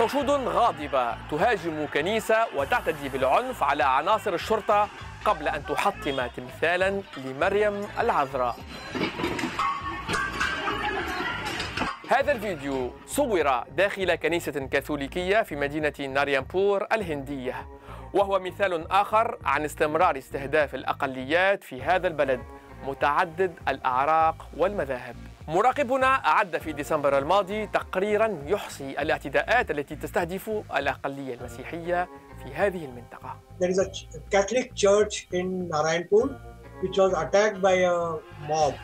حشود غاضبة. تهاجم كنيسة وتعتدي بالعنف على عناصر الشرطة قبل أن تحطم تمثالا لمريم العذراء. هذا الفيديو صور داخل كنيسة كاثوليكية في مدينة ناريامبور الهندية وهو مثال آخر عن استمرار استهداف الأقليات في هذا البلد متعدد الأعراق والمذاهب. مراقبنا أعد في ديسمبر الماضي تقريرا يحصي الاعتداءات التي تستهدف الأقلية المسيحية في هذه المنطقة. There is a Catholic church in Narayanpur which was attacked by a mob.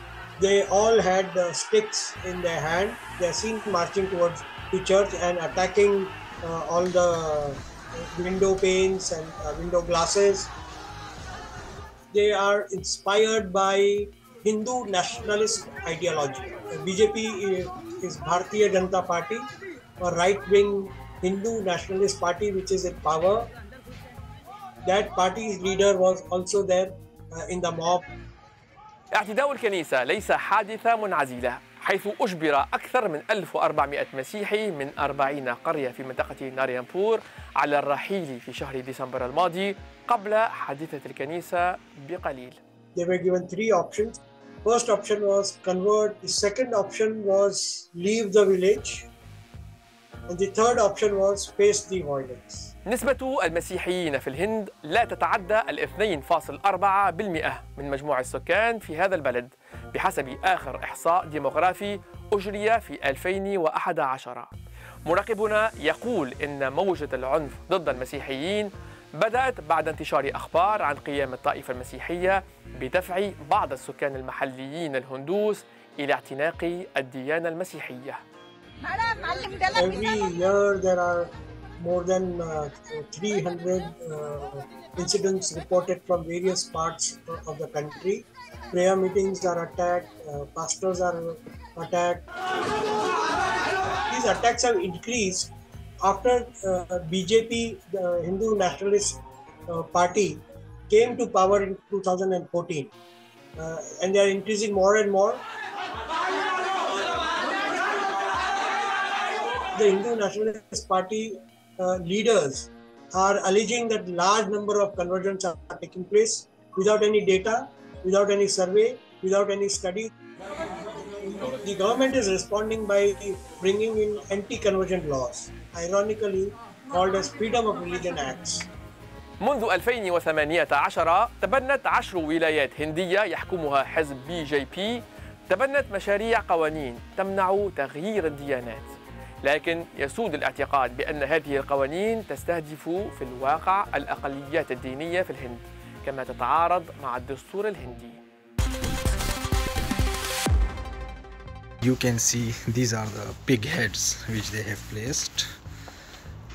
They all had uh, sticks in their hand. They are seen marching towards the church and attacking uh, all the window panes and uh, window glasses. They are inspired by Hindu nationalist ideology. BJP is Bharatiya Janata Party, a right-wing Hindu nationalist party which is in power. That party's leader was also there uh, in the mob. اعتداء الكنيسة ليس حادثة منعزلة حيث أجبر أكثر من 1400 مسيحي من 40 قرية في منطقة ناريامبور على الرحيل في شهر ديسمبر الماضي قبل حادثة الكنيسة بقليل. They were given three options. First option was convert. The second option was leave the village. And the third option was face the violence. نسبة المسيحيين في الهند لا تتعدى ال 2.4% من مجموع السكان في هذا البلد بحسب آخر إحصاء ديموغرافي أجري في 2011 مراقبنا يقول إن موجة العنف ضد المسيحيين بدأت بعد انتشار أخبار عن قيام الطائفة المسيحية بدفع بعض السكان المحليين الهندوس إلى اعتناق الديانة المسيحية. Every year there are more than uh, 300 uh, incidents reported from various parts of the country. Prayer meetings are attacked, uh, pastors are attacked. These attacks have increased after uh, BJP, the Hindu Nationalist uh, Party, came to power in 2014. Uh, and they are increasing more and more. The Hindu Nationalist Party leaders are alleging that large number of conversions are taking place without any data, without any survey, without any study. The government is responding by bringing in anti-conversion laws, ironically called as Freedom of Religion Acts. منذ 2018 تبنت عشر ولايات هندية يحكمها حزب BJP. تبنت مشاريع قوانين تمنع تغيير الديانات. لكن يسود الاعتقاد بأن هذه القوانين تستهدف في الواقع الأقليات الدينية في الهند كما تتعارض مع الدستور الهندي. You can see these are the pig heads which they have placed.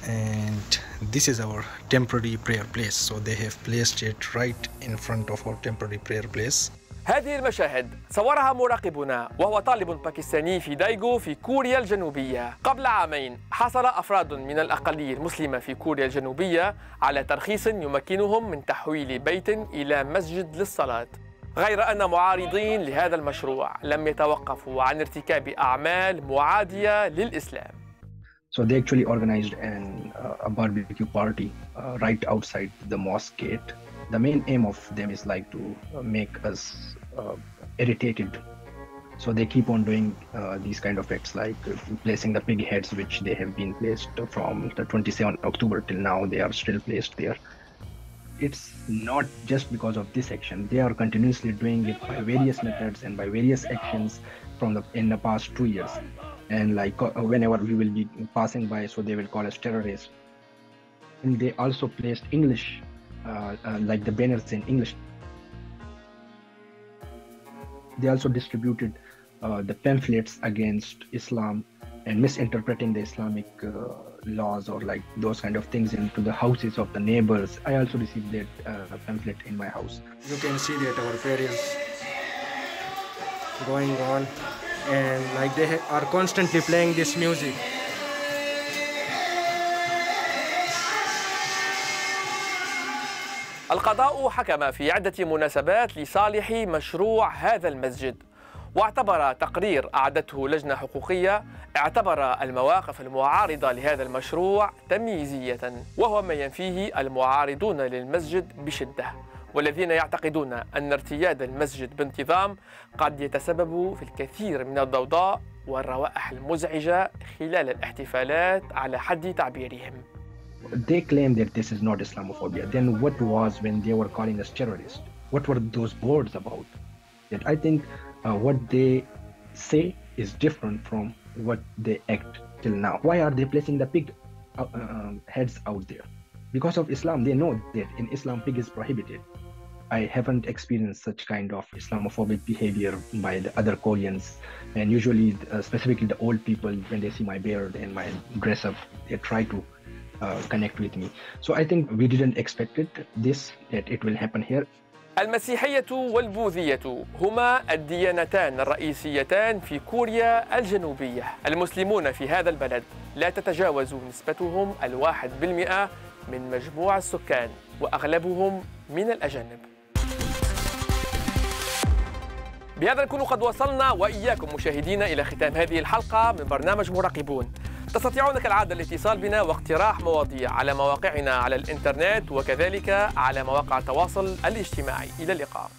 And this is our temporary prayer place. So they have placed it right in front of our temporary prayer place. هذه المشاهد صورها مراقبنا وهو طالب باكستاني في دايغو في كوريا الجنوبية. قبل عامين حصل أفراد من الأقلية المسلمة في كوريا الجنوبية على ترخيص يمكنهم من تحويل بيت إلى مسجد للصلاة. غير أن معارضين لهذا المشروع لم يتوقفوا عن ارتكاب أعمال معادية للإسلام So they actually organized an, uh, a barbecue party uh, right outside the mosque gate. The main aim of them is like to make us uh, irritated. So they keep on doing uh, these kind of acts like placing the pig heads, which they have been placed from the 27th October till now. They are still placed there. It's not just because of this action. They are continuously doing it by various methods and by various actions from the in the past two years. And like uh, whenever we will be passing by so they will call us terrorists. And they also placed english uh, uh, like the banners in english. They also distributed uh, the pamphlets against islam and misinterpreting the islamic uh, laws or like those kind of things into the houses of the neighbors i also received that uh, pamphlet in my house you can see that our prayers going on and like they are constantly playing this music القضاء حكم في عدة مناسبات لصالح مشروع هذا المسجد واعتبر تقرير أعدته لجنة حقوقية اعتبر المواقف المعارضة لهذا المشروع تمييزية وهو ما ينفيه المعارضون للمسجد بشدة والذين يعتقدون أن ارتياد المسجد بانتظام قد يتسبب في الكثير من الضوضاء والروائح المزعجة خلال الاحتفالات على حد تعبيرهم They claim that this is not Islamophobia. Then what was when they were calling us terrorists? What were those boards about? That I think uh, what they say is different from what they act till now. Why are they placing the pig uh, uh, heads out there? Because of Islam, they know that in Islam, pig is prohibited. I haven't experienced such kind of Islamophobic behavior by the other Koreans, and usually, uh, specifically the old people, when they see my beard and my dress up, they try to uh, connect with me. So I think we didn't expect it this that it will happen here. المسيحية والبوذية هما الديانتان الرئيسيتان في كوريا الجنوبية. المسلمون في هذا البلد لا تتجاوز نسبتهم الواحد بالمئة من مجموع السكان وأغلبهم من الأجانب. بهذا نكون قد وصلنا وإياكم مشاهدينا إلى ختام هذه الحلقة من برنامج مراقبون. تستطيعون كالعادة الاتصال بنا واقتراح مواضيع على مواقعنا على الإنترنت وكذلك على مواقع التواصل الاجتماعي. إلى اللقاء.